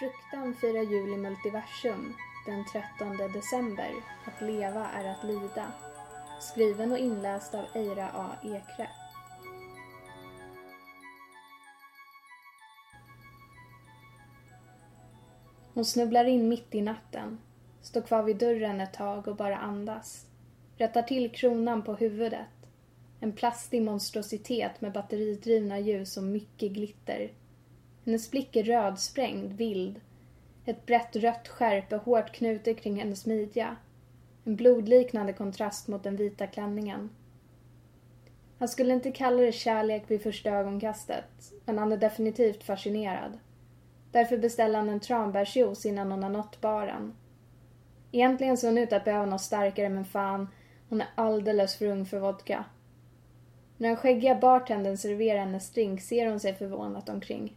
Fruktan firar jul i multiversum den 13 december. Att leva är att lida. Skriven och inläst av Eira A. Ekre. Hon snubblar in mitt i natten. Står kvar vid dörren ett tag och bara andas. Rättar till kronan på huvudet. En plastig monstrositet med batteridrivna ljus och mycket glitter. Hennes blick är rödsprängd, vild. Ett brett rött skärp är hårt knutet kring hennes midja. En blodliknande kontrast mot den vita klänningen. Han skulle inte kalla det kärlek vid första ögonkastet, men han är definitivt fascinerad. Därför beställer han en tranbärsjuice innan hon har nått baren. Egentligen ser hon ut att behöva något starkare men fan, hon är alldeles för ung för vodka. När den skäggiga bartendern serverar hennes drink ser hon sig förvånat omkring.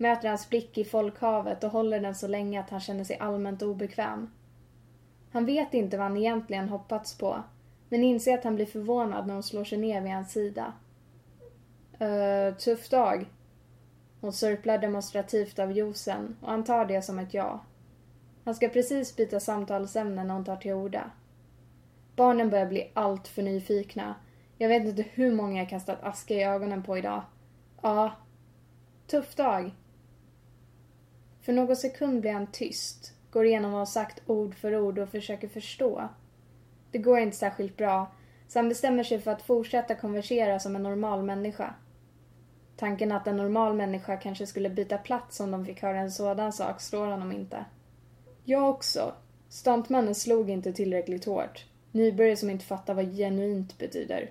Möter hans blick i folkhavet och håller den så länge att han känner sig allmänt obekväm. Han vet inte vad han egentligen hoppats på, men inser att han blir förvånad när hon slår sig ner vid hans sida. Uh, tuff dag. Hon sörplar demonstrativt av juicen och han tar det som ett ja. Han ska precis byta samtalsämne när hon tar till orda. Barnen börjar bli allt för nyfikna. Jag vet inte hur många jag kastat aska i ögonen på idag. Ja. Tuff dag. För någon sekund blir han tyst, går igenom vad hon sagt ord för ord och försöker förstå. Det går inte särskilt bra, så han bestämmer sig för att fortsätta konversera som en normal människa. Tanken att en normal människa kanske skulle byta plats om de fick höra en sådan sak slår honom inte. Jag också. Stuntmannen slog inte tillräckligt hårt. Nybörjare som inte fattar vad genuint betyder.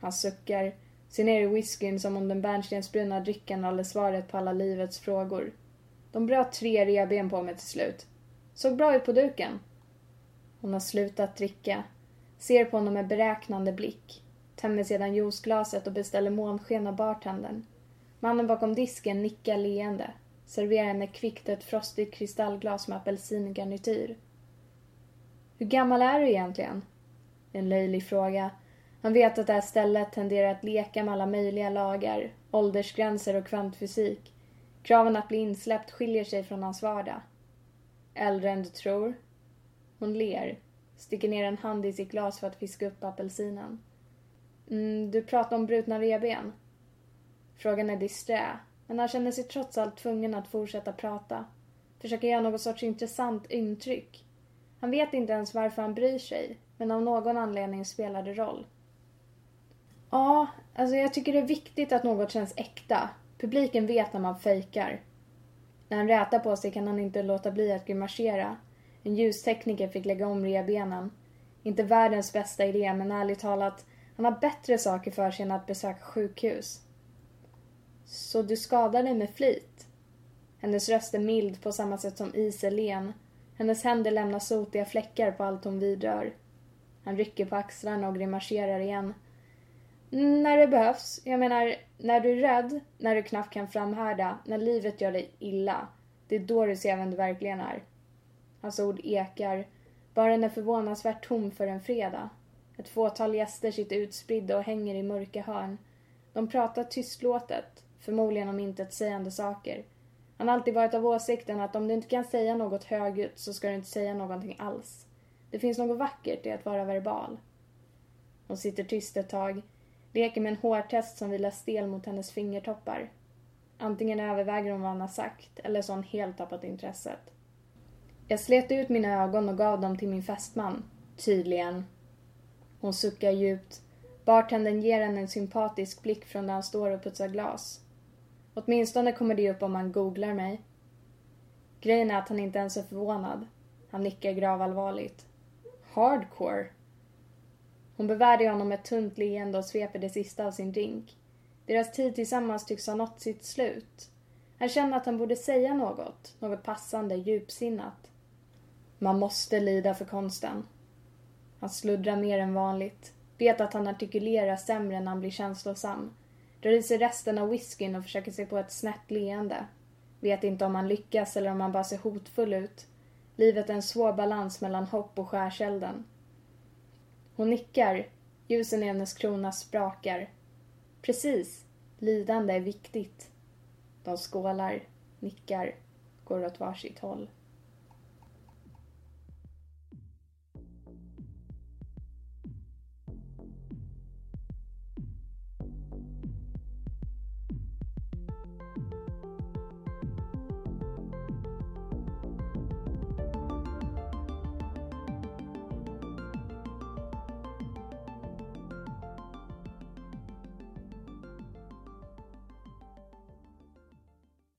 Han suckar, ser ner i whiskyn som om den bärnstensbruna drycken håller svaret på alla livets frågor. De bröt tre revben på mig till slut. Såg bra ut på duken. Hon har slutat dricka. Ser på honom med beräknande blick. Tömmer sedan juiceglaset och beställer månsken av bartendern. Mannen bakom disken nickar leende. Serverar henne kvickt ett frostigt kristallglas med apelsingarnityr. Hur gammal är du egentligen? En löjlig fråga. Han vet att det här stället tenderar att leka med alla möjliga lagar, åldersgränser och kvantfysik. Kraven att bli insläppt skiljer sig från hans vardag. Äldre än du tror. Hon ler, sticker ner en hand i sitt glas för att fiska upp apelsinen. Mm, du pratar om brutna reben. Frågan är disträ, men han känner sig trots allt tvungen att fortsätta prata. Försöker göra något sorts intressant intryck. Han vet inte ens varför han bryr sig, men av någon anledning spelar det roll. Ja, alltså jag tycker det är viktigt att något känns äkta. Publiken vet när man fejkar. När han rätar på sig kan han inte låta bli att grimasera. En ljustekniker fick lägga om revbenen. Inte världens bästa idé, men ärligt talat, han har bättre saker för sig än att besöka sjukhus. Så du skadar dig med flit? Hennes röst är mild på samma sätt som is är len. Hennes händer lämnar sotiga fläckar på allt hon vidrör. Han rycker på axlarna och grimaserar igen. När det behövs. Jag menar, när du är rädd, när du knappt kan framhärda, när livet gör dig illa. Det är då du ser vem du verkligen är. Hans ord ekar. Baren är förvånansvärt tom för en fredag. Ett fåtal gäster sitter utspridda och hänger i mörka hörn. De pratar tystlåtet, förmodligen om intetsägande saker. Han har alltid varit av åsikten att om du inte kan säga något högljutt så ska du inte säga någonting alls. Det finns något vackert i att vara verbal. Hon sitter tyst ett tag, leker med en hårtest som vilar stel mot hennes fingertoppar. Antingen överväger hon vad han har sagt eller så har hon helt tappat intresset. Jag slet ut mina ögon och gav dem till min fästman. Tydligen. Hon suckar djupt. Bartendern ger henne en sympatisk blick från där han står och putsar glas. Åtminstone kommer det upp om man googlar mig. Grejen är att han inte ens är förvånad. Han nickar gravallvarligt. Hardcore? Hon bevärdigar honom med ett tunt leende och sveper det sista av sin drink. Deras tid tillsammans tycks ha nått sitt slut. Han känner att han borde säga något, något passande, djupsinnat. Man måste lida för konsten. Han sluddrar mer än vanligt. Vet att han artikulerar sämre när han blir känslosam. Drar i sig resten av whiskyn och försöker sig på ett snett leende. Vet inte om han lyckas eller om han bara ser hotfull ut. Livet är en svår balans mellan hopp och skärselden. Hon nickar. Ljusen i hennes krona sprakar. Precis. Lidande är viktigt. De skålar, nickar, går åt varsitt håll.